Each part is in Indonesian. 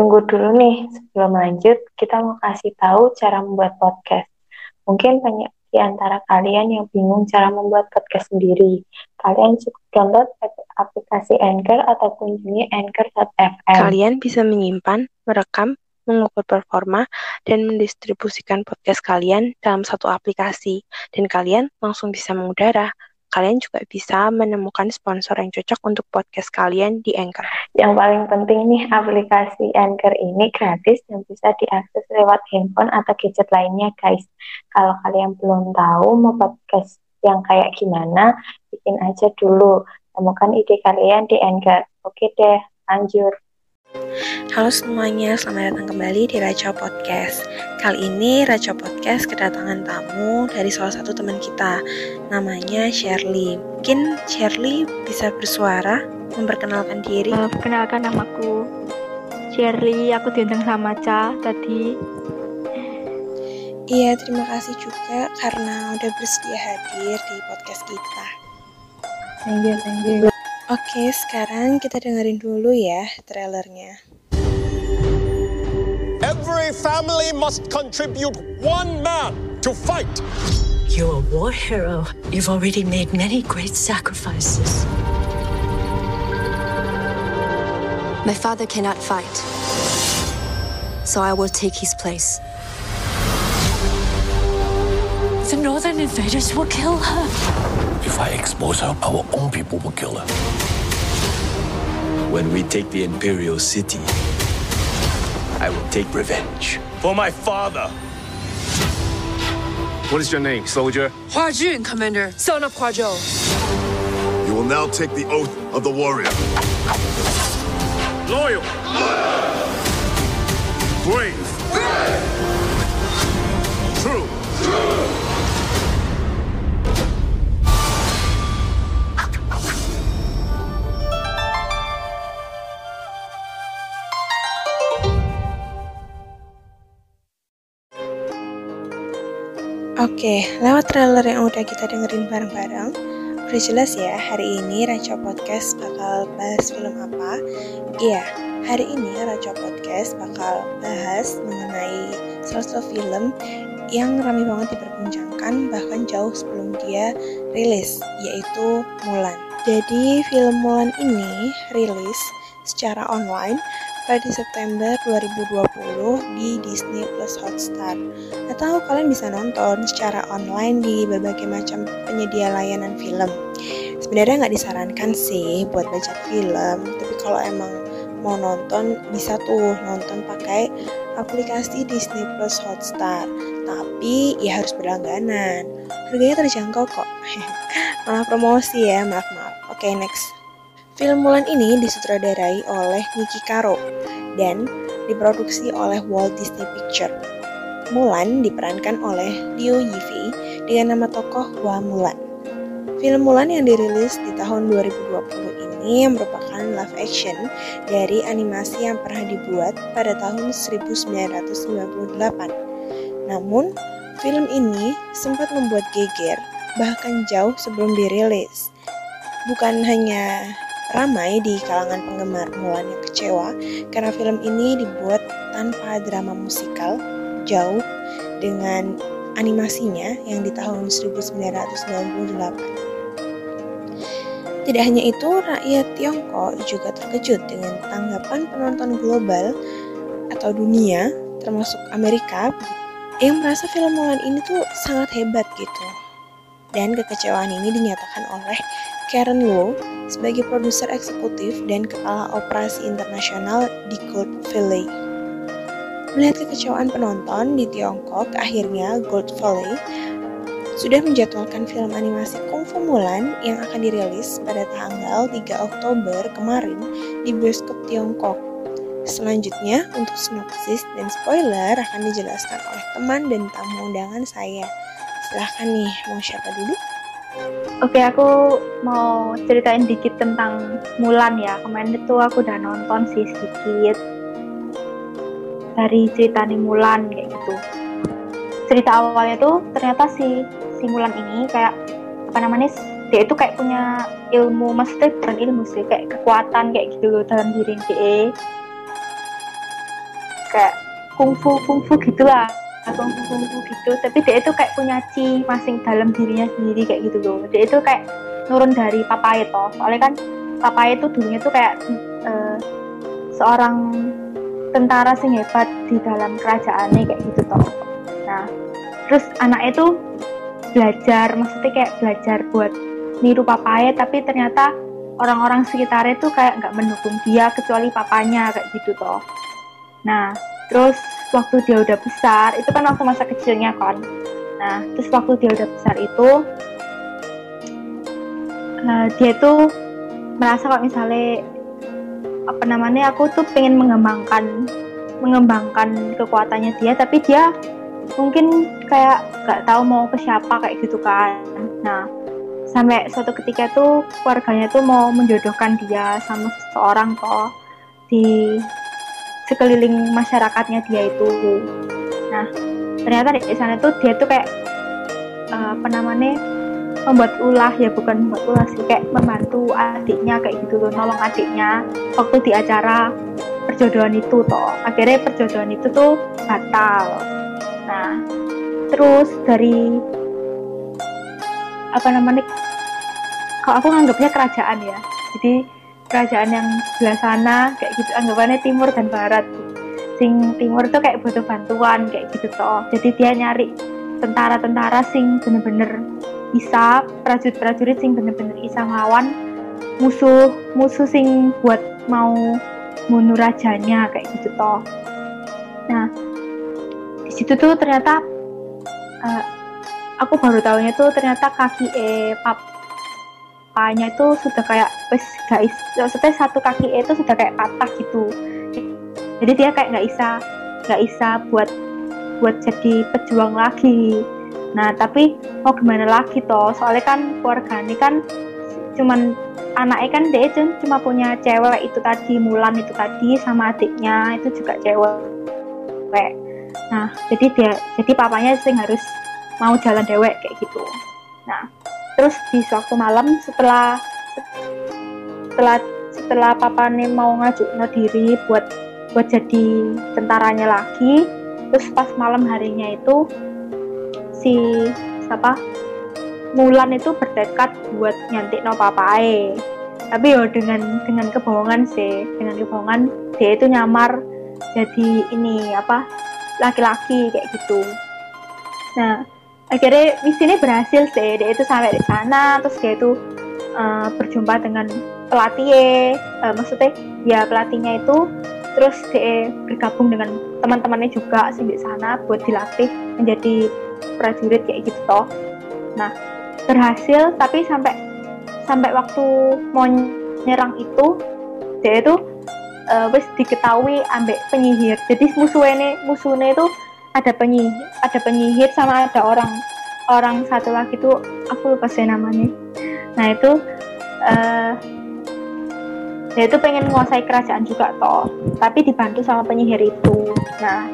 Tunggu dulu nih, sebelum lanjut, kita mau kasih tahu cara membuat podcast. Mungkin banyak di antara kalian yang bingung cara membuat podcast sendiri. Kalian cukup download aplikasi Anchor atau kunjungi anchor.fm. Kalian bisa menyimpan, merekam, mengukur performa, dan mendistribusikan podcast kalian dalam satu aplikasi. Dan kalian langsung bisa mengudara kalian juga bisa menemukan sponsor yang cocok untuk podcast kalian di Anchor. Yang paling penting nih, aplikasi Anchor ini gratis dan bisa diakses lewat handphone atau gadget lainnya, guys. Kalau kalian belum tahu mau podcast yang kayak gimana, bikin aja dulu. Temukan ide kalian di Anchor. Oke deh, lanjut. Halo semuanya, selamat datang kembali di Raja Podcast. Kali ini Raja Podcast kedatangan tamu dari salah satu teman kita, namanya Shirley. Mungkin Shirley bisa bersuara, memperkenalkan diri. Uh, perkenalkan namaku Shirley, aku diundang sama Ca tadi. Iya, terima kasih juga karena udah bersedia hadir di podcast kita. Thank you, thank you. Oke, sekarang kita dengerin dulu ya trailernya. Every family must contribute one man to fight. You're a war hero. You've already made many great sacrifices. My father cannot fight, so I will take his place. The northern invaders will kill her. If I expose her, our own people will kill her. When we take the Imperial City, I will take revenge. For my father. What is your name, soldier? Hua Jun, Commander, son of Hua Zhou. You will now take the oath of the warrior. Loyal. Loyal. Brave. True. Oke, lewat trailer yang udah kita dengerin bareng-bareng, udah jelas ya hari ini Raja Podcast bakal bahas film apa? Iya, hari ini Raja Podcast bakal bahas mengenai salah satu film yang ramai banget diperbincangkan bahkan jauh sebelum dia rilis, yaitu Mulan. Jadi film Mulan ini rilis secara online pada September 2020 di Disney Plus Hotstar. Atau kalian bisa nonton secara online di berbagai macam penyedia layanan film. Sebenarnya nggak disarankan sih buat baca film, tapi kalau emang mau nonton bisa tuh nonton pakai aplikasi Disney Plus Hotstar. Tapi ya harus berlangganan. Harganya terjangkau kok. Malah promosi ya, maaf maaf. Oke okay, next. Film Mulan ini disutradarai oleh Niki Karo dan diproduksi oleh Walt Disney Picture. Mulan diperankan oleh Liu Yifei dengan nama tokoh Hua Mulan. Film Mulan yang dirilis di tahun 2020 ini merupakan live action dari animasi yang pernah dibuat pada tahun 1998. Namun, film ini sempat membuat geger bahkan jauh sebelum dirilis. Bukan hanya ramai di kalangan penggemar Mulan yang kecewa karena film ini dibuat tanpa drama musikal jauh dengan animasinya yang di tahun 1998. Tidak hanya itu, rakyat Tiongkok juga terkejut dengan tanggapan penonton global atau dunia, termasuk Amerika, yang merasa film Mulan ini tuh sangat hebat gitu. Dan kekecewaan ini dinyatakan oleh Karen Wu sebagai produser eksekutif dan kepala operasi internasional di Gold Valley. Melihat kekecewaan penonton di Tiongkok, akhirnya Gold Valley sudah menjadwalkan film animasi Kung Fu Mulan yang akan dirilis pada tanggal 3 Oktober kemarin di bioskop Tiongkok. Selanjutnya, untuk sinopsis dan spoiler akan dijelaskan oleh teman dan tamu undangan saya. Silahkan nih, mau siapa dulu? Oke, aku mau ceritain dikit tentang Mulan ya. Kemarin itu aku udah nonton sih sedikit dari cerita nih Mulan kayak gitu. Cerita awalnya tuh ternyata si si Mulan ini kayak apa namanya dia itu kayak punya ilmu maksudnya bukan ilmu sih kayak kekuatan kayak gitu loh dalam diri dia kayak kungfu kungfu gitulah kungfu gitu. Tapi dia itu kayak punya ci masing dalam dirinya sendiri kayak gitu loh. Dia itu kayak nurun dari papa itu soalnya kan papa itu dulunya tuh kayak uh, seorang tentara sing hebat di dalam kerajaannya kayak gitu toh. Nah terus anak itu belajar maksudnya kayak belajar buat niru papanya tapi ternyata orang-orang sekitarnya tuh kayak nggak mendukung dia kecuali papanya kayak gitu toh. Nah terus waktu dia udah besar itu kan waktu masa kecilnya kan. Nah terus waktu dia udah besar itu uh, dia tuh merasa kalau misalnya apa namanya aku tuh pengen mengembangkan mengembangkan kekuatannya dia tapi dia mungkin kayak nggak tahu mau ke siapa kayak gitu kan. Nah sampai suatu ketika tuh keluarganya tuh mau menjodohkan dia sama seseorang kok di sekeliling masyarakatnya dia itu. Nah ternyata di sana tuh dia tuh kayak uh, apa namanya membuat ulah ya bukan membuat ulah sih kayak membantu adiknya kayak gitu loh nolong adiknya waktu di acara perjodohan itu toh. Akhirnya perjodohan itu tuh batal. Nah terus dari apa namanya kalau aku nganggapnya kerajaan ya? Jadi kerajaan yang sebelah sana kayak gitu anggapannya timur dan barat. Sing timur tuh kayak butuh bantuan kayak gitu toh. Jadi dia nyari tentara-tentara sing bener-bener bisa prajurit-prajurit sing bener-bener bisa ngelawan musuh musuh sing buat mau bunuh rajanya kayak gitu toh. Nah di situ tuh ternyata uh, aku baru tahunya tuh ternyata kaki eh papanya itu sudah kayak wes guys maksudnya satu kaki e itu sudah kayak patah gitu. Jadi dia kayak nggak bisa nggak bisa buat buat jadi pejuang lagi. Nah tapi mau gimana lagi toh? Soalnya kan keluarga ini kan cuman anaknya kan dia cuma punya cewek itu tadi Mulan itu tadi sama adiknya itu juga cewek. Nah jadi dia jadi papanya sih harus mau jalan dewek kayak gitu. Nah terus di suatu malam setelah setelah setelah papa nih mau ngajuk no diri buat buat jadi tentaranya lagi terus pas malam harinya itu si siapa? Mulan itu bertekad buat nyantik no papae. Tapi yo dengan dengan kebohongan sih dengan kebohongan dia itu nyamar jadi ini apa laki-laki kayak gitu. Nah akhirnya misinya berhasil sih. Dia itu sampai di sana terus dia itu uh, berjumpa dengan pelatih uh, maksudnya ya pelatihnya itu terus dia bergabung dengan teman-temannya juga sih di sana buat dilatih menjadi prajurit kayak gitu toh. Nah berhasil tapi sampai sampai waktu mau nyerang itu dia itu uh, wis diketahui ambek penyihir. Jadi musuhnya musuhnya itu ada penyihir ada penyihir sama ada orang. Orang satu lagi tuh aku lupa sih namanya. Nah itu uh, dia itu pengen menguasai kerajaan juga toh tapi dibantu sama penyihir itu. Nah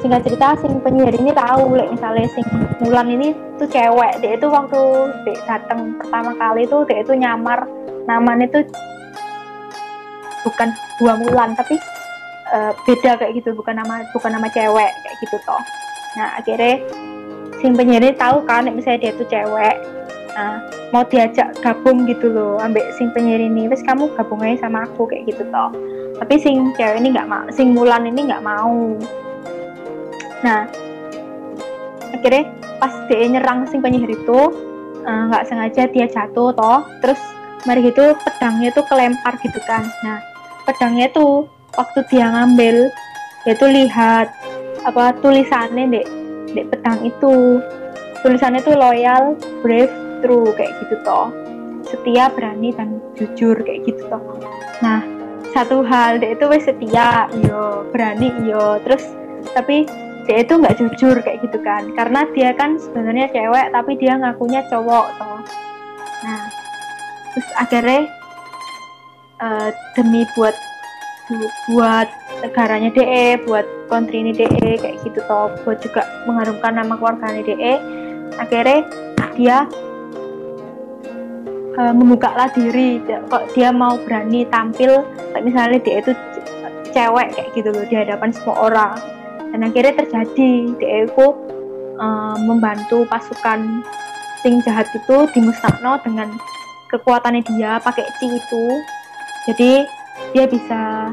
singkat cerita sing penyihir ini tahu like, misalnya sing Mulan ini tuh cewek dia itu waktu dia datang pertama kali tuh dia itu nyamar namanya tuh bukan dua Mulan tapi uh, beda kayak gitu bukan nama bukan nama cewek kayak gitu toh. Nah akhirnya si penyiar tahu kan misalnya dia tuh cewek nah mau diajak gabung gitu loh ambek sing penyiar ini terus kamu gabung aja sama aku kayak gitu toh. Tapi sing cewek ini nggak mau sing mulan ini nggak mau. Nah akhirnya pas dia nyerang sing penyihir itu eh, nggak uh, sengaja dia jatuh toh. Terus mari gitu pedangnya tuh kelempar gitu kan. Nah pedangnya tuh waktu dia ngambil dia tuh lihat apa tulisannya dek. Dek pedang itu. Tulisannya tuh loyal brave true kayak gitu toh. Setia berani dan jujur kayak gitu toh. Nah satu hal dia itu wes setia iyo berani iyo terus tapi dia itu nggak jujur kayak gitu kan. Karena dia kan sebenarnya cewek tapi dia ngakunya cowok toh. Nah terus akhirnya uh, demi buat buat negaranya DE, buat country ini DE kayak gitu toh, buat juga mengharumkan nama keluarga ini DE. Akhirnya dia uh, membuka lah diri, kok dia mau berani tampil, misalnya dia itu cewek kayak gitu loh di hadapan semua orang. Dan akhirnya terjadi dia itu uh, membantu pasukan sing jahat itu dimusnahno dengan kekuatannya dia pakai ci itu. Jadi dia bisa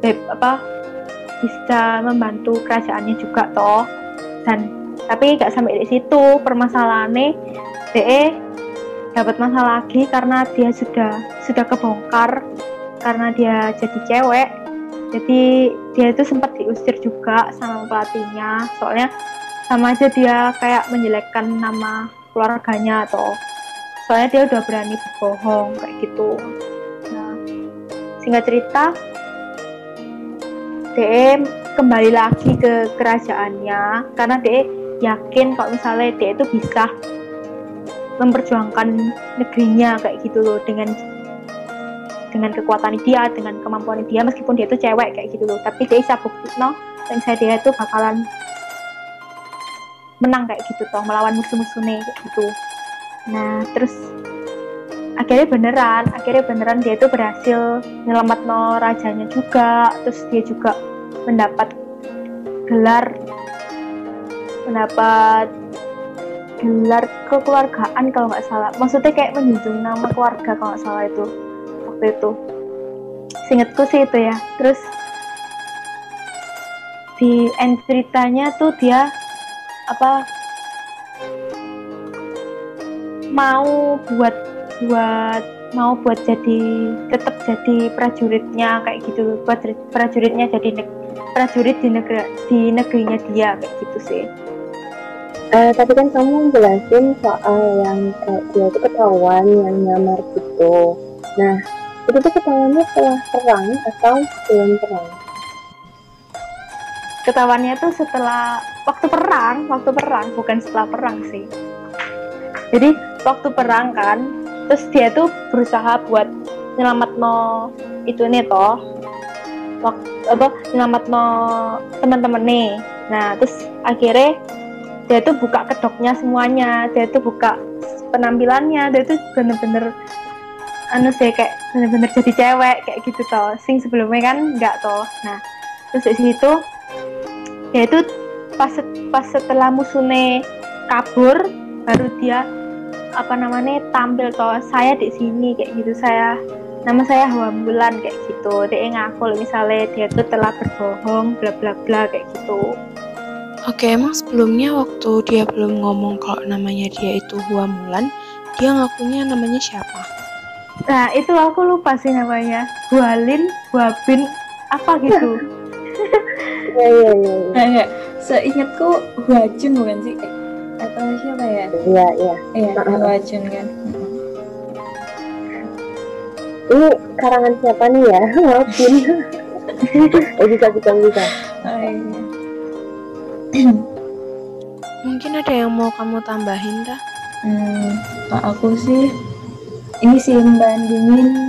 beb, apa bisa membantu kerajaannya juga toh. Dan tapi gak sampai di situ permasalahannya. DE dapat masalah lagi karena dia sudah sudah kebongkar karena dia jadi cewek. Jadi dia itu sempat diusir juga sama pelatihnya. Soalnya sama aja dia kayak menjelekkan nama keluarganya atau soalnya dia udah berani berbohong kayak gitu singkat cerita. DE kembali lagi ke kerajaannya. Karena DE yakin kalau misalnya dia itu bisa memperjuangkan negerinya kayak gitu loh dengan dengan kekuatan dia dengan kemampuan dia meskipun dia itu cewek kayak gitu loh. Tapi dia bisa bukti no? Dan saya dia itu bakalan menang kayak gitu toh melawan musuh-musuhnya kayak gitu. Nah terus akhirnya beneran akhirnya beneran dia itu berhasil nyelamat no rajanya juga terus dia juga mendapat gelar mendapat gelar kekeluargaan kalau nggak salah. Maksudnya kayak menjunjung nama keluarga kalau nggak salah itu waktu itu. Singetku sih itu ya. Terus di end ceritanya tuh dia apa mau buat buat mau buat jadi tetap jadi prajuritnya kayak gitu buat prajuritnya jadi prajurit di negeri di negerinya dia kayak gitu sih. Uh, tapi kan kamu jelasin soal yang kayak dia itu ketahuan yang nyamar gitu. Nah, itu tuh ketahuannya setelah perang atau sebelum perang? Ketahuannya tuh setelah waktu perang, waktu perang bukan setelah perang sih. Jadi waktu perang kan, terus dia tuh berusaha buat nyelamat no itu nih toh. Waktu apa nyelamat no teman-teman nih nah terus akhirnya dia tuh buka kedoknya semuanya. Dia tuh buka penampilannya. Dia tuh bener-bener anu sih kayak bener-bener jadi cewek kayak gitu toh. Sing sebelumnya kan enggak toh. Nah terus di situ dia itu pas pas setelah musuhnya kabur baru dia apa namanya tampil toh saya di sini kayak gitu. Saya nama saya Hawa Bulan kayak gitu. Dia ngaku misalnya dia tuh telah berbohong bla bla bla kayak gitu. Oke emang sebelumnya waktu dia belum ngomong kalau namanya dia itu Hua Mulan dia ngakunya namanya siapa? Nah itu aku lupa sih namanya. Hualin Huabin apa gitu. Ya ya ya, ya. Nah, seingatku Huajun bukan sih atau siapa ya? Iya iya. Iya Huajun kan. Ini karangan siapa nih ya? Maafin eh bisa bisa bisa. Oh, iya. mungkin ada yang mau kamu tambahin dah hmm, aku sih ini sih membandingin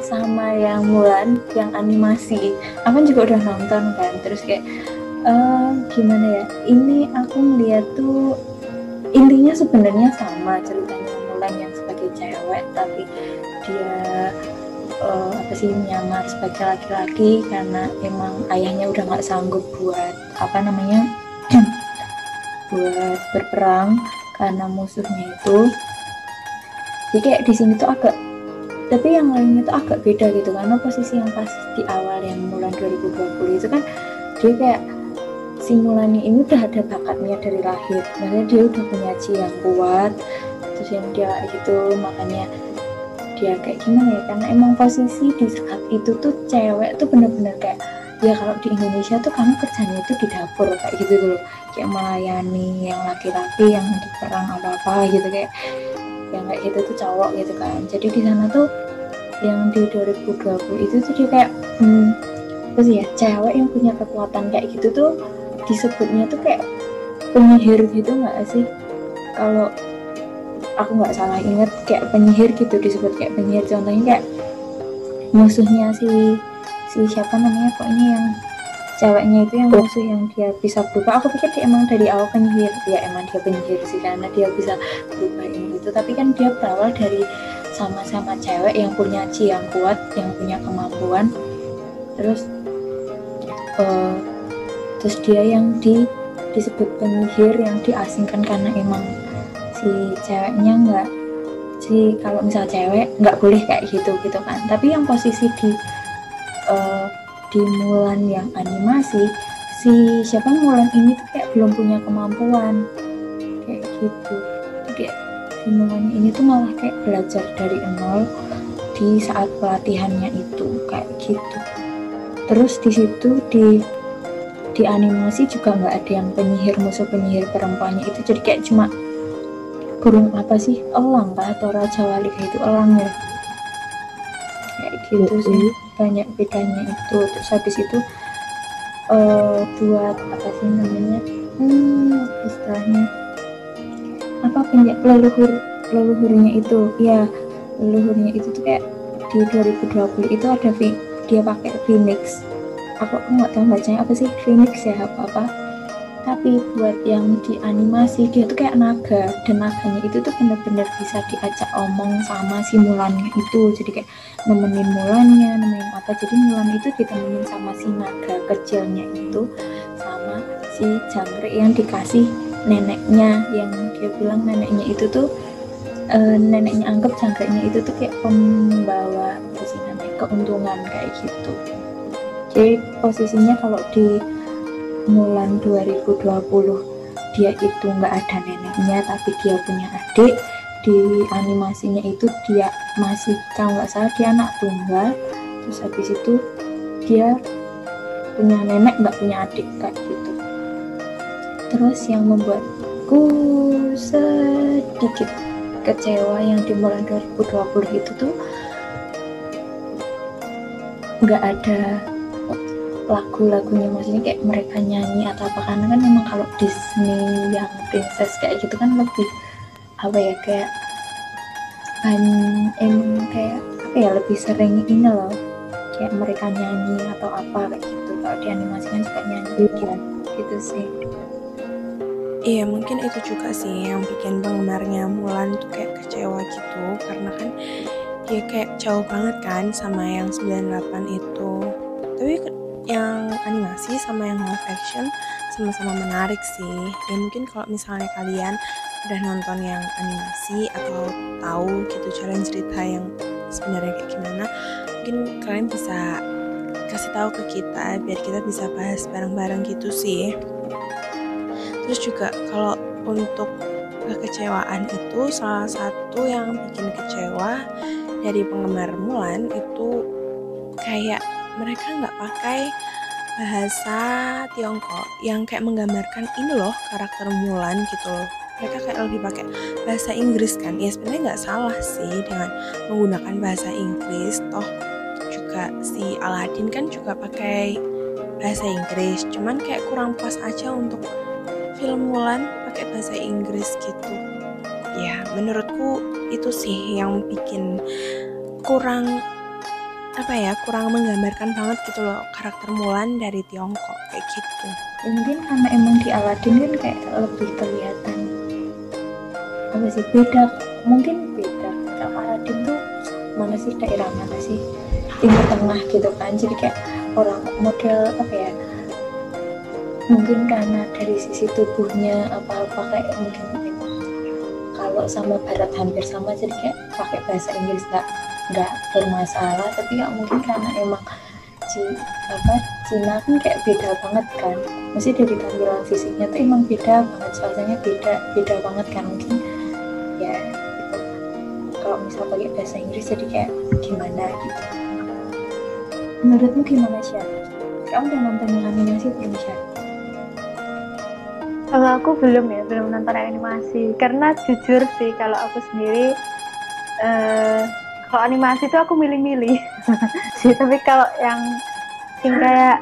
sama yang Mulan yang animasi. Aku juga udah nonton kan terus kayak uh, gimana ya? Ini aku melihat tuh intinya sebenarnya sama ceritanya Mulan yang sebagai cewek tapi dia uh, apa sih menyamar sebagai laki-laki karena emang ayahnya udah nggak sanggup buat apa namanya buat berperang karena musuhnya itu. Jadi kayak di sini tuh agak tapi yang lainnya tuh agak beda gitu karena posisi yang pas di awal yang bulan 2020 itu kan dia kayak si ini udah ada bakatnya dari lahir. Maksudnya dia udah punya ci yang kuat terus yang dia gitu makanya dia kayak gimana ya? Karena emang posisi di saat itu tuh cewek tuh bener-bener kayak ya kalau di Indonesia tuh kamu kerjanya itu di dapur kayak gitu loh. Kayak melayani yang laki-laki yang di perang apa-apa gitu kayak yang kayak gitu tuh cowok gitu kan. Jadi di sana tuh yang di 2020 itu tuh dia kayak hmm, apa sih ya? Cewek yang punya kekuatan kayak gitu tuh disebutnya tuh kayak penyihir gitu nggak sih? Kalau aku nggak salah inget kayak penyihir gitu disebut kayak penyihir. Contohnya kayak musuhnya si si siapa namanya pokoknya yang ceweknya itu yang musuh yang dia bisa berubah. Aku pikir dia emang dari awal penyihir. Ya emang dia penyihir sih karena dia bisa berubah ini gitu. Tapi kan dia berawal dari sama-sama cewek yang punya ci yang kuat yang punya kemampuan. Terus uh, terus dia yang di disebut penyihir yang diasingkan karena emang si ceweknya nggak si kalau misal cewek nggak boleh kayak gitu gitu kan. Tapi yang posisi di uh, di Mulan yang animasi si siapa Mulan ini tuh kayak belum punya kemampuan. Kayak gitu. Kayak si Mulan ini tuh malah kayak belajar dari nol di saat pelatihannya itu kayak gitu. Terus di situ di di animasi juga nggak ada yang penyihir musuh penyihir perempuannya itu jadi kayak cuma burung apa sih? Elang kah? Atau raja wali kayak itu elang ya. Kayak gitu sih. Iya. banyak bedanya itu. Terus habis itu uh, buat apa sih namanya? Hmm, istilahnya apa penjak leluhur leluhurnya itu. Ya leluhurnya itu tuh kayak di 2020 itu ada dia pakai phoenix aku aku nggak tahu bacanya apa sih Phoenix ya apa apa. Tapi buat yang di animasi dia tuh kayak naga dan naganya itu tuh bener-bener bisa diajak omong sama si Mulannya itu. Jadi kayak nemenin Mulannya nemenin apa. Jadi Mulan itu ditemenin sama si naga kecilnya itu sama si jangkrik yang dikasih neneknya yang dia bilang neneknya itu tuh uh, neneknya anggap jangkriknya itu tuh kayak pembawa apa keuntungan kayak gitu jadi posisinya kalau di Mulan 2020 dia itu nggak ada neneknya tapi dia punya adik. Di animasinya itu dia masih kalau nggak salah dia anak tunggal. Terus habis itu dia punya nenek nggak punya adik kayak gitu. Terus yang membuatku sedikit kecewa yang di Mulan 2020 itu tuh nggak ada lagu-lagunya maksudnya kayak mereka nyanyi atau apa karena kan memang kalau Disney yang princess kayak gitu kan lebih apa ya kayak emang kayak apa ya lebih sering ini loh kayak mereka nyanyi atau apa kayak gitu. Kalau di animasi kan juga nyanyi gitu, gitu sih. Iya mungkin itu juga sih yang bikin penggemarnya Mulan tuh kayak kecewa gitu karena kan dia kayak jauh banget kan sama yang 98 itu. Tapi yang animasi sama yang live action sama-sama menarik sih. Ya mungkin kalau misalnya kalian udah nonton yang animasi atau tahu gitu jalan cerita yang sebenarnya kayak gimana mungkin kalian bisa kasih tahu ke kita biar kita bisa bahas bareng-bareng gitu sih. Terus juga kalau untuk kekecewaan itu salah satu yang bikin kecewa dari penggemar Mulan itu kayak mereka nggak pakai bahasa Tiongkok yang kayak menggambarkan ini loh karakter Mulan gitu loh. Mereka kayak lebih pakai bahasa Inggris kan. Ya sebenarnya nggak salah sih dengan menggunakan bahasa Inggris. Toh juga si Aladdin kan juga pakai bahasa Inggris. Cuman kayak kurang pas aja untuk film Mulan pakai bahasa Inggris gitu. Ya menurutku itu sih yang bikin kurang apa ya kurang menggambarkan banget gitu loh karakter Mulan dari Tiongkok kayak gitu. Mungkin karena emang di Aladdin kan kayak lebih kelihatan apa sih beda. Mungkin beda. Kalau Aladdin tuh mana sih daerah mana sih? Timur tengah gitu kan. Jadi kayak orang model apa ya mungkin karena dari sisi tubuhnya apa-apa kayak mungkin kalau sama barat hampir sama jadi kayak pakai bahasa Inggris nggak nggak bermasalah tapi ya mungkin karena emang si apa Cina kan kayak beda banget kan. Mesti dari tampilan fisiknya tuh emang beda banget suasananya beda beda banget kan. Mungkin ya kalau misal pakai bahasa Inggris jadi kayak gimana gitu. Menurutmu gimana sih kamu udah nonton animasi belum sih kalau aku belum ya belum nonton animasi. Karena jujur sih kalau aku sendiri uh, kalau animasi itu aku milih-milih sih tapi kalau yang yang kayak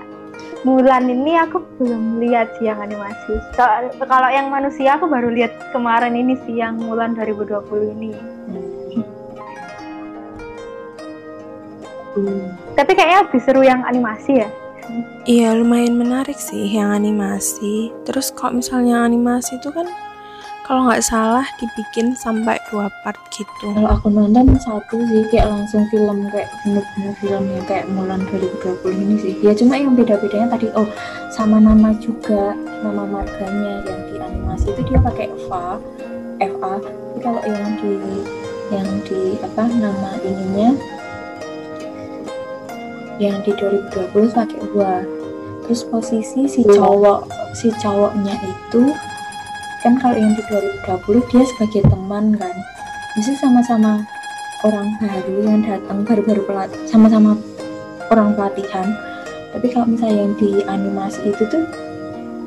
Mulan ini aku belum lihat sih yang animasi. So, kalau yang manusia aku baru lihat kemarin ini sih yang Mulan 2020 ini. Hmm. Tapi kayaknya lebih seru yang animasi ya. Iya lumayan menarik sih yang animasi. Terus kalau misalnya animasi itu kan kalau nggak salah dibikin sampai dua part gitu. Kalau aku nonton satu sih kayak langsung film kayak bener-bener film yang kayak Mulan 2020 ini sih. Ya cuma yang beda-bedanya tadi oh sama nama juga nama marganya yang di animasi itu dia pakai FA FA tapi kalau yang di yang di apa nama ininya yang di 2020 pakai gua terus posisi si cowok si cowoknya itu kan kalau yang di 2020 dia sebagai teman kan. Bisa sama-sama orang baru yang datang baru-baru sama-sama orang pelatihan. Tapi kalau misalnya yang di animasi itu tuh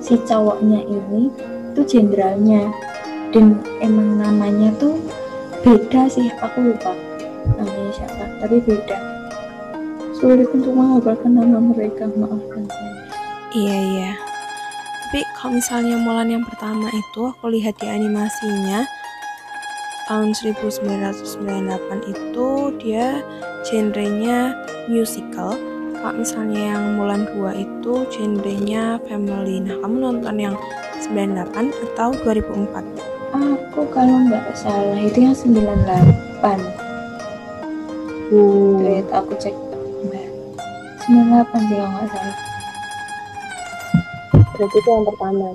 si cowoknya ini tuh jenderalnya. Dan emang namanya tuh beda sih aku lupa namanya siapa tapi beda. Sulit untuk menghafalkan nama mereka maafkan saya. Iya iya tapi kalau misalnya Mulan yang pertama itu aku lihat di animasinya tahun 1998 itu dia genrenya musical. Kalau misalnya yang Mulan 2 itu genrenya family. Nah kamu nonton yang 98 atau 2004 aku kalau nggak salah itu yang 98 Hmm. Wait, aku cek. Mbak. 98 sih kalau nggak salah Berarti itu yang pertama.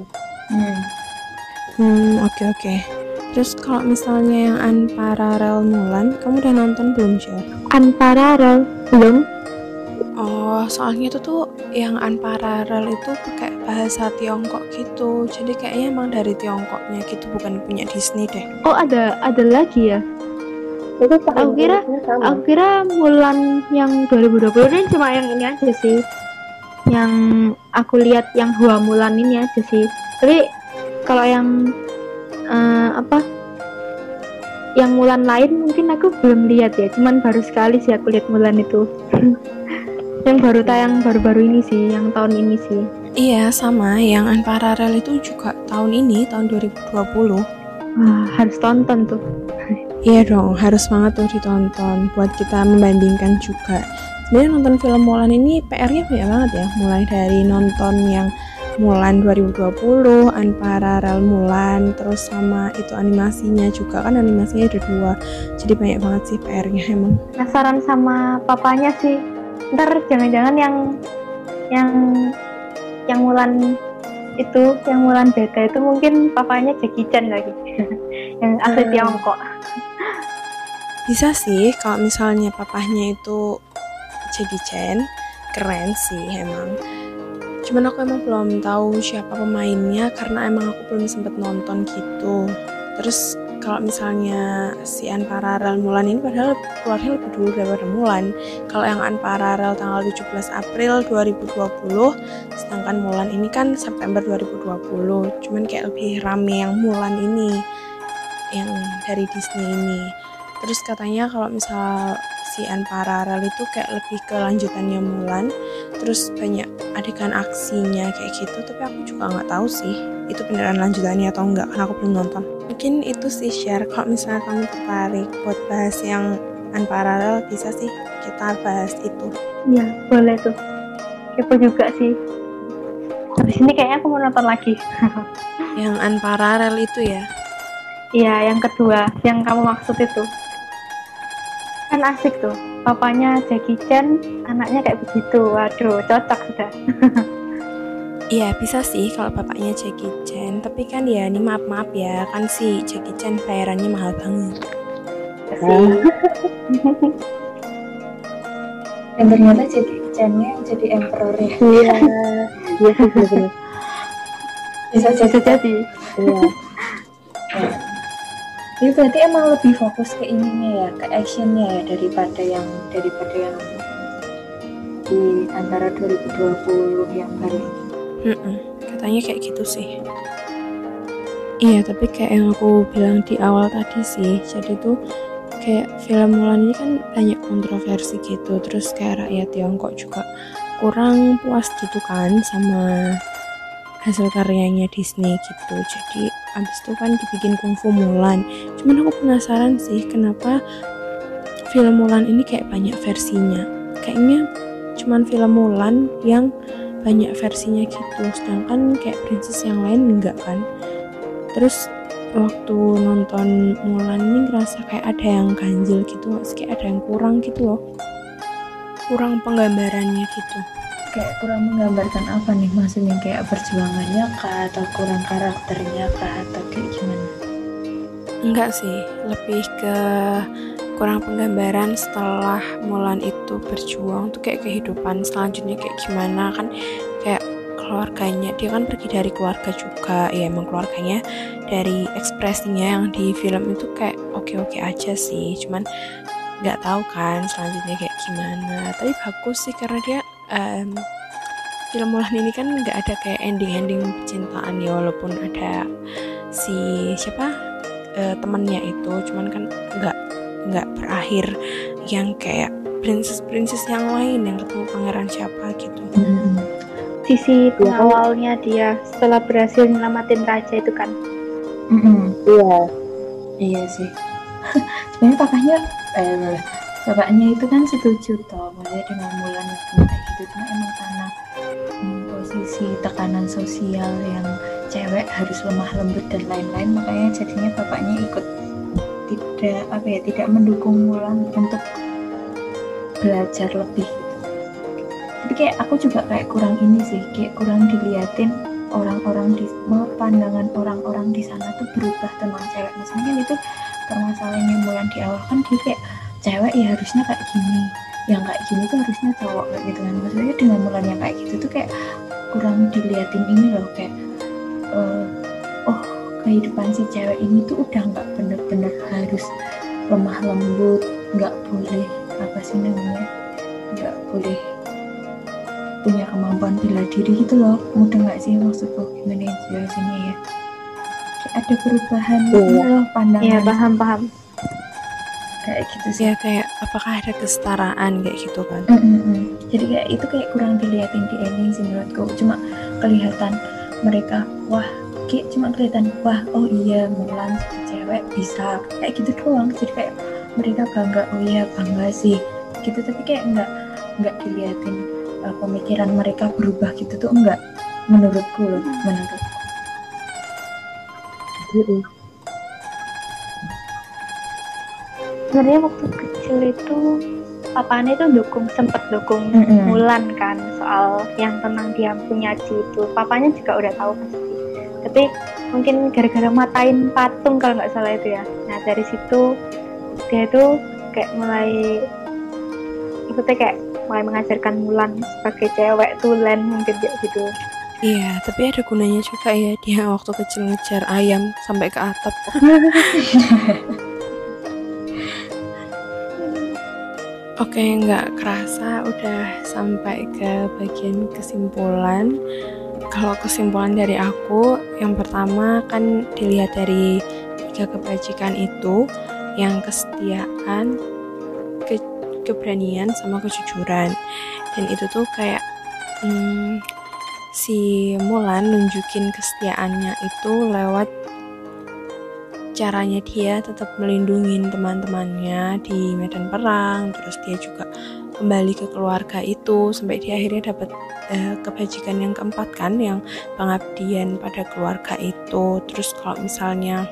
hmm. hmm oke oke terus kalau misalnya yang Unparallel Mulan kamu udah nonton belum sih Unparallel belum Oh, soalnya itu tuh yang Unparallel itu pakai bahasa Tiongkok gitu. Jadi kayaknya emang dari Tiongkoknya gitu, bukan punya Disney deh. oh ada ada lagi ya Itu Aku kira- aku kira Mulan yang 2020 ini cuma yang ini aja sih yang aku lihat yang Hua Mulan ini aja sih tapi kalau yang eh, apa yang Mulan lain mungkin aku belum lihat ya cuman baru sekali sih aku lihat Mulan itu yang baru tayang baru-baru ini sih yang tahun ini sih Iya, sama. Yang Unparallel itu juga tahun ini, tahun 2020. wah harus tonton tuh Iya dong, harus banget tuh ditonton buat kita membandingkan juga. Sebenarnya nonton film Mulan ini PR-nya banyak banget ya, mulai dari nonton yang Mulan 2020, Unparallel Mulan, terus sama itu animasinya juga kan animasinya ada dua, jadi banyak banget sih PR-nya emang. penasaran sama papanya sih. Ntar jangan-jangan yang yang yang Mulan itu yang Mulan beda itu mungkin papanya Jackie Chan lagi. Yang asli Hmm. Tiongkok. Bisa sih kalau misalnya papahnya itu Jackie Chan, keren sih emang. Cuman aku emang belum tahu siapa pemainnya karena emang aku belum sempet nonton gitu. Terus kalau misalnya si Unparallel Mulan ini padahal keluarnya lebih dulu daripada Mulan. Kalau yang Unparallel tanggal 17 April 2020, sedangkan Mulan ini kan September 2020. Cuman kayak lebih rame yang Mulan ini, yang dari Disney ini. Terus katanya kalau misal si Unparallel itu kayak lebih ke lanjutannya Mulan, terus banyak adegan aksinya kayak gitu. Tapi aku juga nggak tahu sih itu beneran lanjutannya atau enggak karena aku belum nonton. Mungkin itu sih share kalau misalnya kamu tertarik buat bahas yang Unparallel bisa sih kita bahas itu. iya boleh tuh kepo juga sih habis ini kayaknya aku mau nonton lagi Yang Unparallel itu ya. iya yang kedua yang kamu maksud itu kan asik tuh. Papanya Jackie Chan anaknya kayak begitu. Waduh cocok sudah. Iya bisa sih kalau bapaknya Jackie Chan. Tapi kan ya ini maaf maaf ya. Kan si Jackie Chan bayarannya mahal banget. Sih. Dan ternyata jadi Chan-nya jadi emperor ya. Iya. Iya bisa jadi. Bisa jadi. Iya. Jadi berarti emang lebih fokus ke ininya ya, ke actionnya ya daripada yang daripada yang di antara 2020 yang baru ini. Mm-mm, Katanya kayak gitu sih Iya tapi kayak yang aku bilang di awal tadi sih Jadi tuh kayak film Mulan ini kan banyak kontroversi gitu Terus kayak rakyat Tiongkok juga kurang puas gitu kan sama hasil karyanya Disney gitu. Jadi abis itu kan dibikin kungfu Mulan. Cuman aku penasaran sih kenapa film Mulan ini kayak banyak versinya. Kayaknya cuman film Mulan yang banyak versinya gitu. Sedangkan kayak princess yang lain enggak kan. Terus waktu nonton Mulan ini ngerasa kayak ada yang ganjil gitu kayak ada yang kurang gitu loh. Kurang penggambarannya gitu kayak kurang menggambarkan apa nih? Maksudnya kayak perjuangannya kah atau kurang karakternya kah atau kayak gimana? Enggak sih lebih ke kurang penggambaran setelah Mulan itu berjuang tuh kayak kehidupan selanjutnya kayak gimana. Kan kayak keluarganya dia kan pergi dari keluarga juga. Ya emang keluarganya dari ekspresinya yang di film itu kayak oke-oke aja sih. Cuman nggak tahu kan selanjutnya kayak gimana. Tapi bagus sih karena dia um, film Mulan ini kan nggak ada kayak ending-ending percintaan ya walaupun ada si siapa uh, temannya itu cuman kan nggak nggak berakhir yang kayak princess-princess yang lain yang ketemu pangeran siapa gitu. -hmm sisi pengawalnya dia setelah berhasil nyelamatin raja itu kan? Mm iya. Iya sih. Sebenarnya papanya eh, bapaknya itu kan setuju toh maksudnya dengan Mulan gitu cuma emang karena hmm, posisi tekanan sosial yang cewek harus lemah lembut dan lain-lain makanya jadinya bapaknya ikut tidak apa ya tidak mendukung Mulan untuk belajar lebih. Tapi kayak aku juga kayak kurang ini sih kayak kurang diliatin orang-orang di pandangan orang-orang di sana tuh berubah tentang cewek. Misalnya itu permasalahannya mulai di awal kan dia kayak cewek ya harusnya kayak gini yang kayak gini tuh harusnya cowok kayak gitu kan. Maksudnya dengan mulanya kayak gitu tuh kayak kurang diliatin ini loh kayak uh, oh kehidupan si cewek ini tuh udah nggak bener-bener harus lemah lembut nggak boleh apa sih namanya nggak boleh punya kemampuan bela diri gitu loh. Mudah nggak sih maksudku? Gimana jelasinnya ya? Kayak ada perubahan iya. gitu loh pandangan. Iya paham paham kayak gitu sih. Ya kayak apakah ada kesetaraan kayak gitu kan? Mm -hmm. jadi kayak itu kayak kurang dilihatin di ending sih menurutku. Cuma kelihatan mereka wah kayak cuma kelihatan wah oh iya Mulan cewek bisa. Kayak gitu doang. Jadi kayak mereka bangga oh iya bangga sih. Gitu. Tapi kayak nggak nggak dilihatin uh, pemikiran mereka berubah gitu tuh enggak menurutku loh menurutku sebenarnya waktu kecil itu papanya itu dukung sempat dukung mm -hmm. Mulan kan soal yang tentang dia punya Ci itu papanya juga udah tahu pasti tapi mungkin gara-gara matain patung kalau nggak salah itu ya nah dari situ dia itu kayak mulai ikutnya kayak mulai mengajarkan Mulan sebagai cewek tulen mungkin kayak gitu Iya, tapi ada gunanya juga ya dia waktu kecil ngejar ayam sampai ke atap. Oke, nggak kerasa udah sampai ke bagian kesimpulan. Kalau kesimpulan dari aku, yang pertama kan dilihat dari tiga kebajikan itu, yang kesetiaan, keberanian sama kejujuran dan itu tuh kayak hmm, si Mulan nunjukin kesetiaannya itu lewat caranya dia tetap melindungi teman-temannya di medan perang terus dia juga kembali ke keluarga itu sampai dia akhirnya dapat uh, kebajikan yang keempat kan yang pengabdian pada keluarga itu. Terus kalau misalnya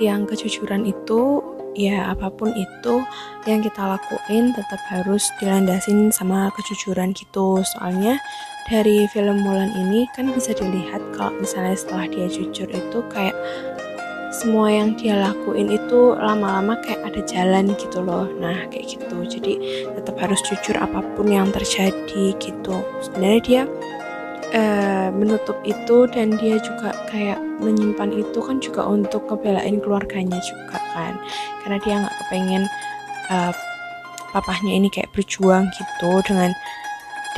yang kejujuran itu ya apa pun itu yang kita lakuin tetap harus dilandasin sama kejujuran gitu. Soalnya dari film Mulan ini kan bisa dilihat kalau misalnya setelah dia jujur itu kayak semua yang dia lakuin itu lama-lama kayak ada jalan gitu loh. Nah kayak gitu. Jadi tetap harus jujur apa pun yang terjadi gitu. Sebenarnya dia uh, menutup itu dan dia juga kayak menyimpan itu kan juga untuk kebelain keluarganya juga kan. Karena dia nggak kepengen uh, papahnya ini kayak berjuang gitu dengan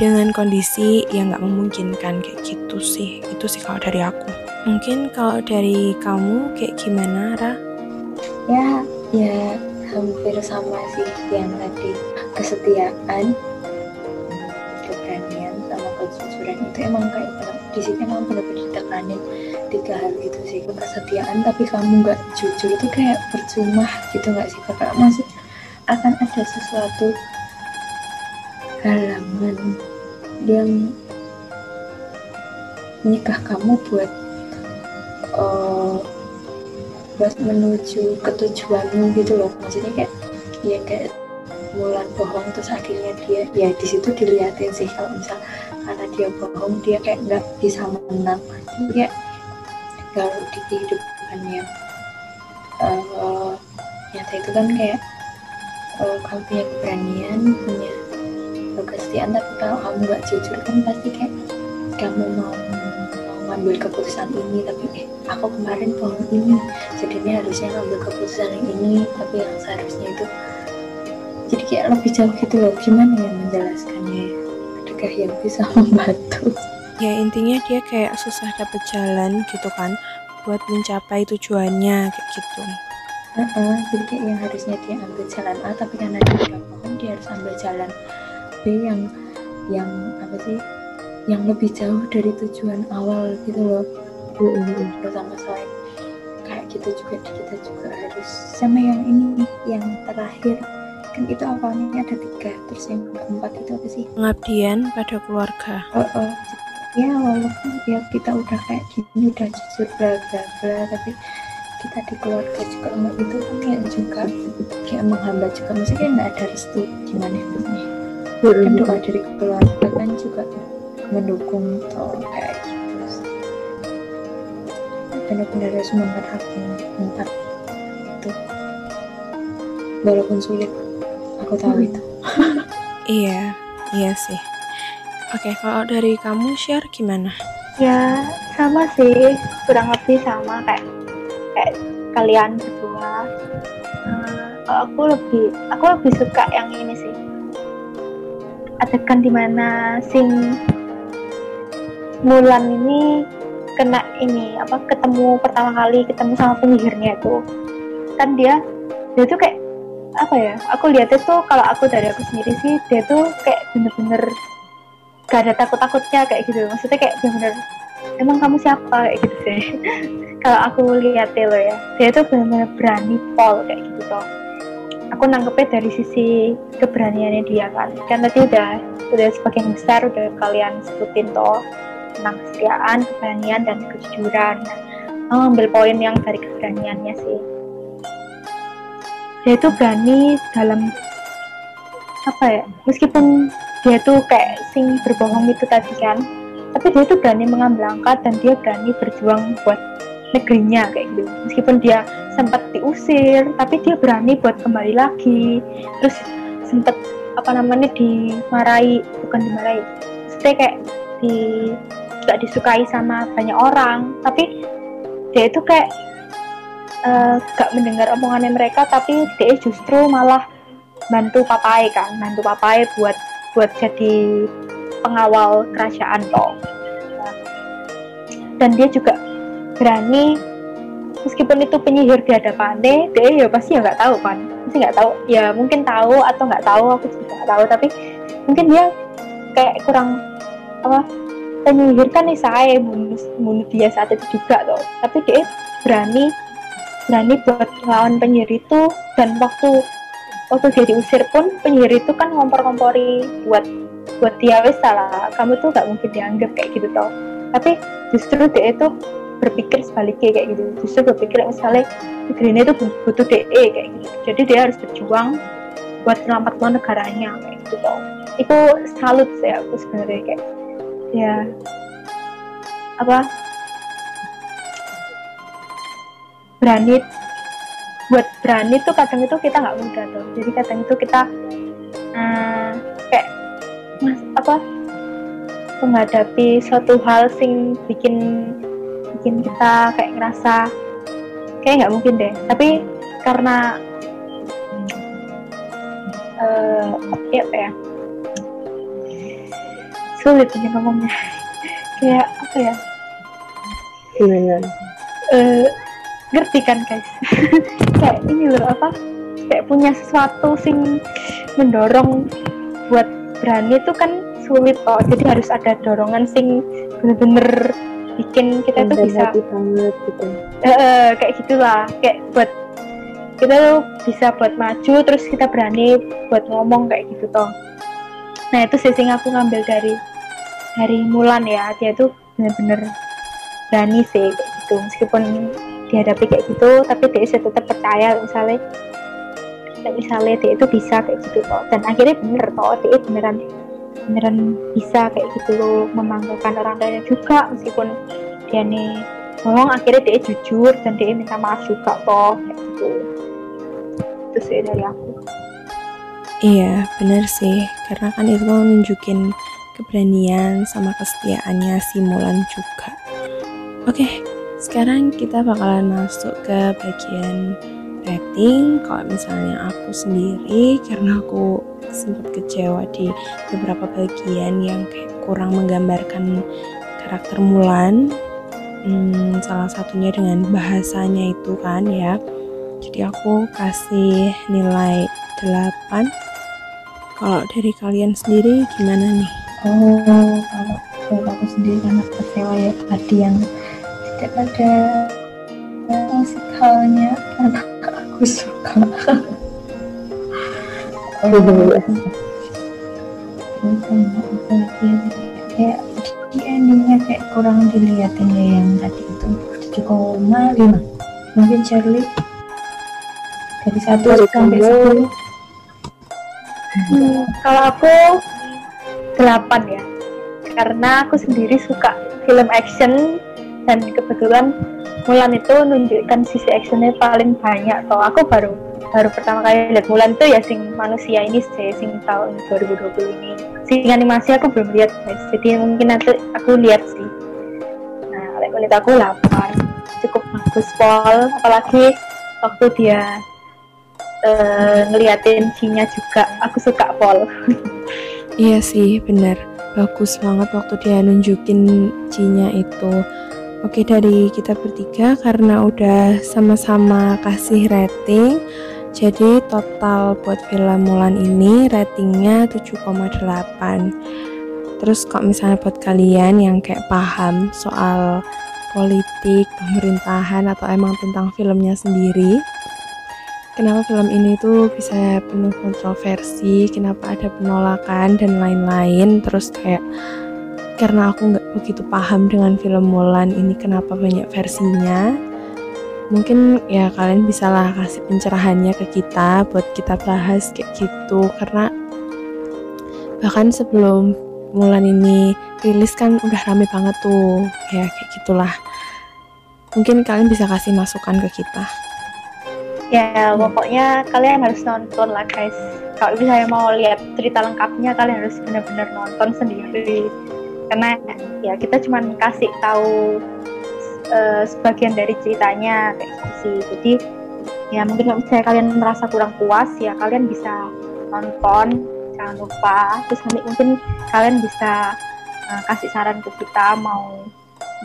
dengan kondisi yang nggak memungkinkan. Kayak gitu sih. Itu sih kalau dari aku mungkin kalau dari kamu kayak gimana Ra? ya ya hampir sama sih yang tadi. Kesetiaan kejujuran. Itu emang kayak di sini emang benar-benar ditekanin tiga hal gitu sih kesetiaan tapi kamu nggak jujur itu kayak percuma gitu nggak sih kakak masih akan ada sesuatu halangan yang menyegah kamu buat uh, menuju ke tujuanmu gitu loh. Maksudnya kayak ya kayak Mulan bohong terus akhirnya dia ya di situ dilihatin sih kalau misal karena dia bohong dia kayak nggak bisa menang. Kayak kalau di kehidupannya. Uh, nyata itu kan kayak uh, kamu punya keberanian punya kesetiaan tapi kalau kamu nggak jujur kan pasti kayak kamu mau ngambil keputusan ini tapi eh aku kemarin bohong ini. Jadi ini harusnya ngambil keputusan yang ini tapi yang seharusnya itu. Jadi kayak lebih jauh gitu loh gimana ya menjelaskannya? Adakah yang bisa membantu? Ya intinya dia kayak susah dapet jalan gitu kan buat mencapai tujuannya kayak gitu. Uh -uh, jadi kayak yang harusnya dia ambil jalan A tapi karena dia udah bohong dia harus ambil jalan B yang yang apa sih yang lebih jauh dari tujuan awal gitu loh. Terutama selain kayak gitu juga kita juga harus sama yang ini yang terakhir. Kan itu awalnya ada tiga terus yang keempat itu apa sih? Pengabdian pada keluarga. Oh, oh. ya walaupun ya kita udah kayak gini udah jujur bla bla bla tapi kita di keluarga juga enggak itu kan kayak juga kayak menghambat juga. Maksudnya nggak ada restu gimana ini kan doa dari keluarga kan juga mendukung atau kayak gitu benar-benar harus menerapkan empat itu. Walaupun sulit aku tahu itu. Iya iya sih. Oke kalau dari kamu share gimana? Ya sama sih. Kurang lebih sama kayak kayak kalian berdua. Uh, aku lebih aku lebih suka yang ini sih. Adegan di mana sing Mulan ini kena ini apa ketemu pertama kali ketemu sama penyihirnya itu. Kan dia dia tuh kayak apa ya aku lihat itu kalau aku dari aku sendiri sih dia tuh kayak bener-bener gak ada takut-takutnya kayak gitu. Maksudnya kayak bener-bener emang kamu siapa? kayak gitu sih. Kalau aku lihat lo ya dia tuh bener-bener berani pol kayak gitu toh. Aku nangkepnya dari sisi keberaniannya dia kan. Kan tadi udah udah sebagian besar udah kalian sebutin toh tentang kesetiaan, keberanian, dan kejujuran. Nah, ambil poin yang dari keberaniannya sih. Dia itu berani dalam apa ya? Meskipun dia tuh kayak sing berbohong itu tadi kan, tapi dia tuh berani mengambil langkah dan dia berani berjuang buat negerinya kayak gitu. Meskipun dia sempat diusir, tapi dia berani buat kembali lagi. Terus sempat apa namanya dimarahi, bukan dimarahi. Maksudnya kayak di gak disukai sama banyak orang. Tapi dia itu kayak uh, gak mendengar omongannya mereka tapi dia justru malah bantu papai kan bantu papai buat buat jadi pengawal kerajaan toh. Dan dia juga berani meskipun itu penyihir di hadapannya dia ya pasti ya nggak tahu kan. Pasti nggak tahu ya mungkin tahu atau nggak tahu aku juga nggak tahu. Tapi mungkin dia kayak kurang apa penyihir kan nih saya bunuh, bunuh dia saat itu juga loh tapi dia berani berani buat lawan penyihir itu. Dan waktu waktu dia diusir pun penyihir itu kan ngompor-ngompori buat buat dia wes salah. Kamu tuh gak mungkin dianggap kayak gitu tau tapi justru dia itu berpikir sebaliknya kayak gitu. Justru berpikir misalnya negerinya itu butuh DE kayak gitu. Jadi dia harus berjuang buat selamat negaranya kayak gitu tau itu salut saya aku sebenarnya kayak ya. Apa? Berani. Buat berani tuh kadang itu kita nggak mudah tuh. Jadi kadang itu kita uh, kayak mas apa? Menghadapi suatu hal sing bikin bikin kita kayak ngerasa kayak nggak mungkin deh. Tapi karena uh, apa ya sulit ini ngomongnya. Kayak apa ya? Gimana? Uh, ngerti kan guys? Kayak ini loh apa? Kayak punya sesuatu sing mendorong buat berani itu kan sulit kok jadi harus ada dorongan sing bener-bener bikin kita tuh bisa banget gitu. Uh, kayak gitulah. Kayak buat kita tuh bisa buat maju terus kita berani buat ngomong kayak gitu toh. Nah itu sih sing aku ngambil dari dari Mulan ya dia tuh bener-bener berani sih kayak gitu. Meskipun dihadapi kayak gitu tapi dia tetap percaya misalnya misalnya dia itu bisa kayak gitu toh. Dan akhirnya bener toh dia beneran beneran bisa kayak gitu loh memanggakan orang lain juga. Meskipun dia nih bohong akhirnya dia jujur dan dia minta maaf juga toh kayak gitu. Itu sih dari aku. Iya bener sih. Karena kan itu nunjukin keberanian sama kesetiaannya si Mulan juga. Oke sekarang kita bakalan masuk ke bagian rating. Kalau misalnya aku sendiri karena aku sempat kecewa di beberapa bagian yang kayak kurang menggambarkan karakter Mulan. Hmm, salah satunya dengan bahasanya itu kan ya. Jadi aku kasih nilai 8 kalau dari kalian sendiri gimana nih? Oh, kalau aku sendiri karena kecewa ya tadi yang tidak ada musikalnya. Karena aku suka. Oh, kayak di endingnya kayak kurang dilihatin ya yang tadi itu. 7,5 mungkin Charlie dari satu sampai sepuluh. Hmm, kalau aku 8 ya. Karena aku sendiri suka film action dan kebetulan Mulan itu nunjukkan sisi actionnya paling banyak toh. Aku baru baru pertama kali lihat Mulan tuh ya sing manusia ini sih sing tahun 2020 ini. Sing animasi aku belum lihat guys. Jadi mungkin nanti aku lihat sih. Nah oleh menit aku 8 cukup bagus Paul. Apalagi waktu dia uh, ngeliatin Cinya juga aku suka Paul iya sih bener bagus banget waktu dia nunjukin Cinya itu. Oke dari kita bertiga karena udah sama-sama kasih rating Jadi total buat film Mulan ini ratingnya 7,8 Terus kok misalnya buat kalian yang kayak paham soal politik, pemerintahan atau emang tentang filmnya sendiri Kenapa film ini tuh bisa penuh kontroversi, kenapa ada penolakan dan lain-lain? Terus kayak karena aku nggak begitu paham dengan film Mulan ini kenapa banyak versinya? Mungkin ya kalian bisa lah kasih pencerahannya ke kita buat kita bahas kayak gitu. Karena bahkan sebelum Mulan ini rilis kan udah rame banget tuh. Ya kayak gitulah. Mungkin kalian bisa kasih masukan ke kita ya pokoknya kalian harus nonton lah guys. Kalau misalnya mau lihat cerita lengkapnya kalian harus benar-benar nonton sendiri. Karena ya kita cuma kasih tahu uh, sebagian dari ceritanya kayak gitu sih. Jadi ya mungkin kalau misalnya kalian merasa kurang puas ya kalian bisa nonton. Jangan lupa. Terus nanti mungkin kalian bisa uh, kasih saran ke kita mau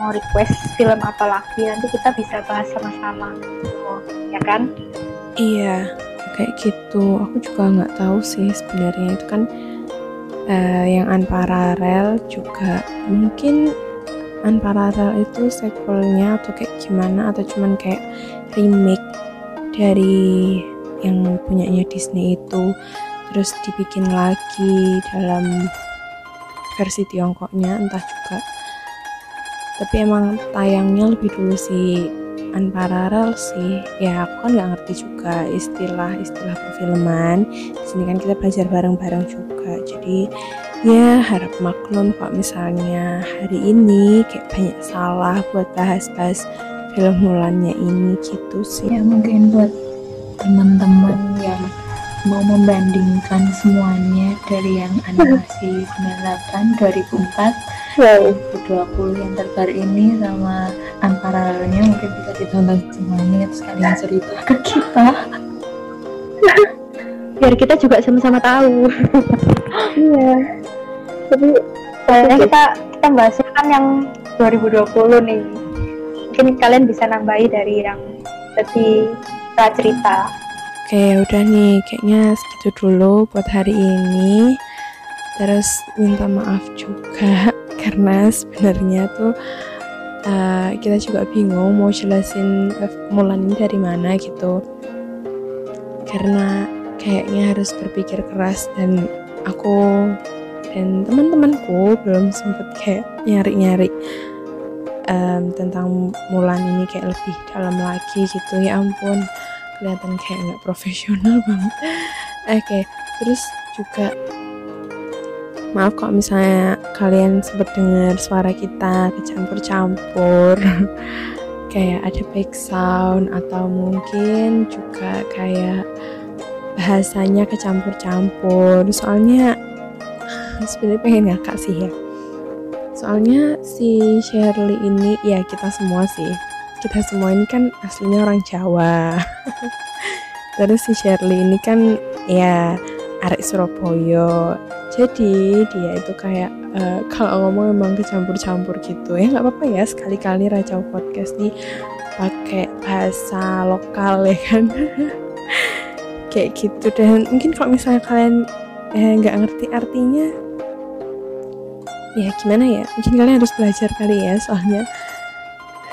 mau request film apa lagi nanti kita bisa bahas sama-sama ya kan? Iya kayak gitu. Aku juga nggak tahu sih sebenarnya. Itu kan uh, yang unparallel juga mungkin unparallel itu sequelnya atau kayak gimana atau cuman kayak remake dari yang punyanya Disney itu terus dibikin lagi dalam versi Tiongkoknya entah juga. Tapi emang tayangnya lebih dulu sih unparallel sih. Ya aku kan nggak ngerti juga istilah-istilah perfilman. Di sini kan kita belajar bareng-bareng juga. Jadi ya harap maklum kok misalnya hari ini kayak banyak salah buat bahas-bahas film Mulannya ini gitu sih. Ya mungkin buat teman-teman yang mau membandingkan semuanya dari yang animasi 98 2004 wow. 2020 yang terbaru ini sama antaranya mungkin bisa ditonton semuanya terus kalian cerita ke kita. Biar kita juga sama-sama tahu. Iya. Tapi kayaknya kita kita bahasnya kan yang 2020 nih. Mungkin kalian bisa nambahi dari yang tadi kita cerita oke udah nih kayaknya segitu dulu buat hari ini. Terus minta maaf juga karena sebenarnya tuh uh, kita juga bingung mau jelasin Mulan ini dari mana gitu. Karena kayaknya harus berpikir keras dan aku dan teman-temanku belum sempet kayak nyari-nyari um, tentang Mulan ini kayak lebih dalam lagi gitu. Ya ampun kelihatan kayak nggak profesional banget. Oke okay. terus juga maaf kalau misalnya kalian sempat dengar suara kita kecampur-campur. Kayak ada back sound atau mungkin juga kayak bahasanya kecampur-campur. Soalnya sebenarnya pengen ngakak sih ya. Soalnya si Shirley ini ya kita semua sih kita semua ini kan aslinya orang Jawa. Terus si Shirley ini kan ya arek Surabaya. Jadi dia itu kayak uh, kalau ngomong emang kecampur-campur gitu ya nggak apa-apa ya sekali-kali Raja Podcast nih pakai bahasa lokal ya kan? Kayak gitu. Dan mungkin kalau misalnya kalian eh, nggak ngerti artinya ya gimana ya? Mungkin kalian harus belajar kali ya soalnya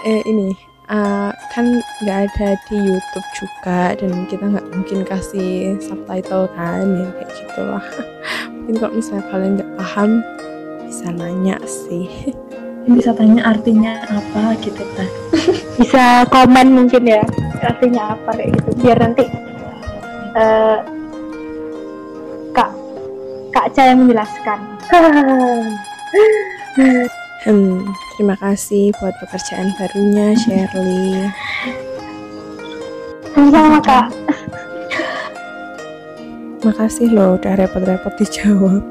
eh, ini uh, kan nggak ada di YouTube juga dan kita nggak mungkin kasih subtitle kan ya kayak gitulah. Mungkin kalau misalnya kalian nggak paham bisa nanya sih. Bisa tanya artinya apa gitu kan bisa komen mungkin ya artinya apa kayak gitu biar nanti uh, kak kak Ca yang menjelaskan Hmm, terima kasih buat pekerjaan barunya Shirley. Sama kak. Makasih loh udah repot-repot dijawab.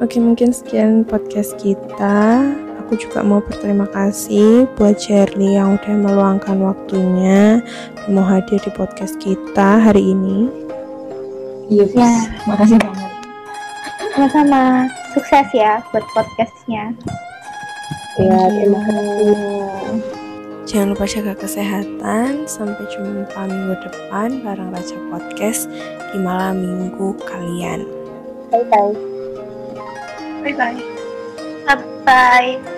Oke mungkin sekian podcast kita. Aku juga mau berterima kasih buat Shirley yang udah meluangkan waktunya dan mau hadir di podcast kita hari ini. Iya, ya. makasih banget. Sama-sama sukses ya buat podcastnya. Ya, terima kasih. Jangan lupa jaga kesehatan. Sampai jumpa minggu depan bareng Raja Podcast di malam minggu kalian. Bye bye. Bye bye. Bye bye.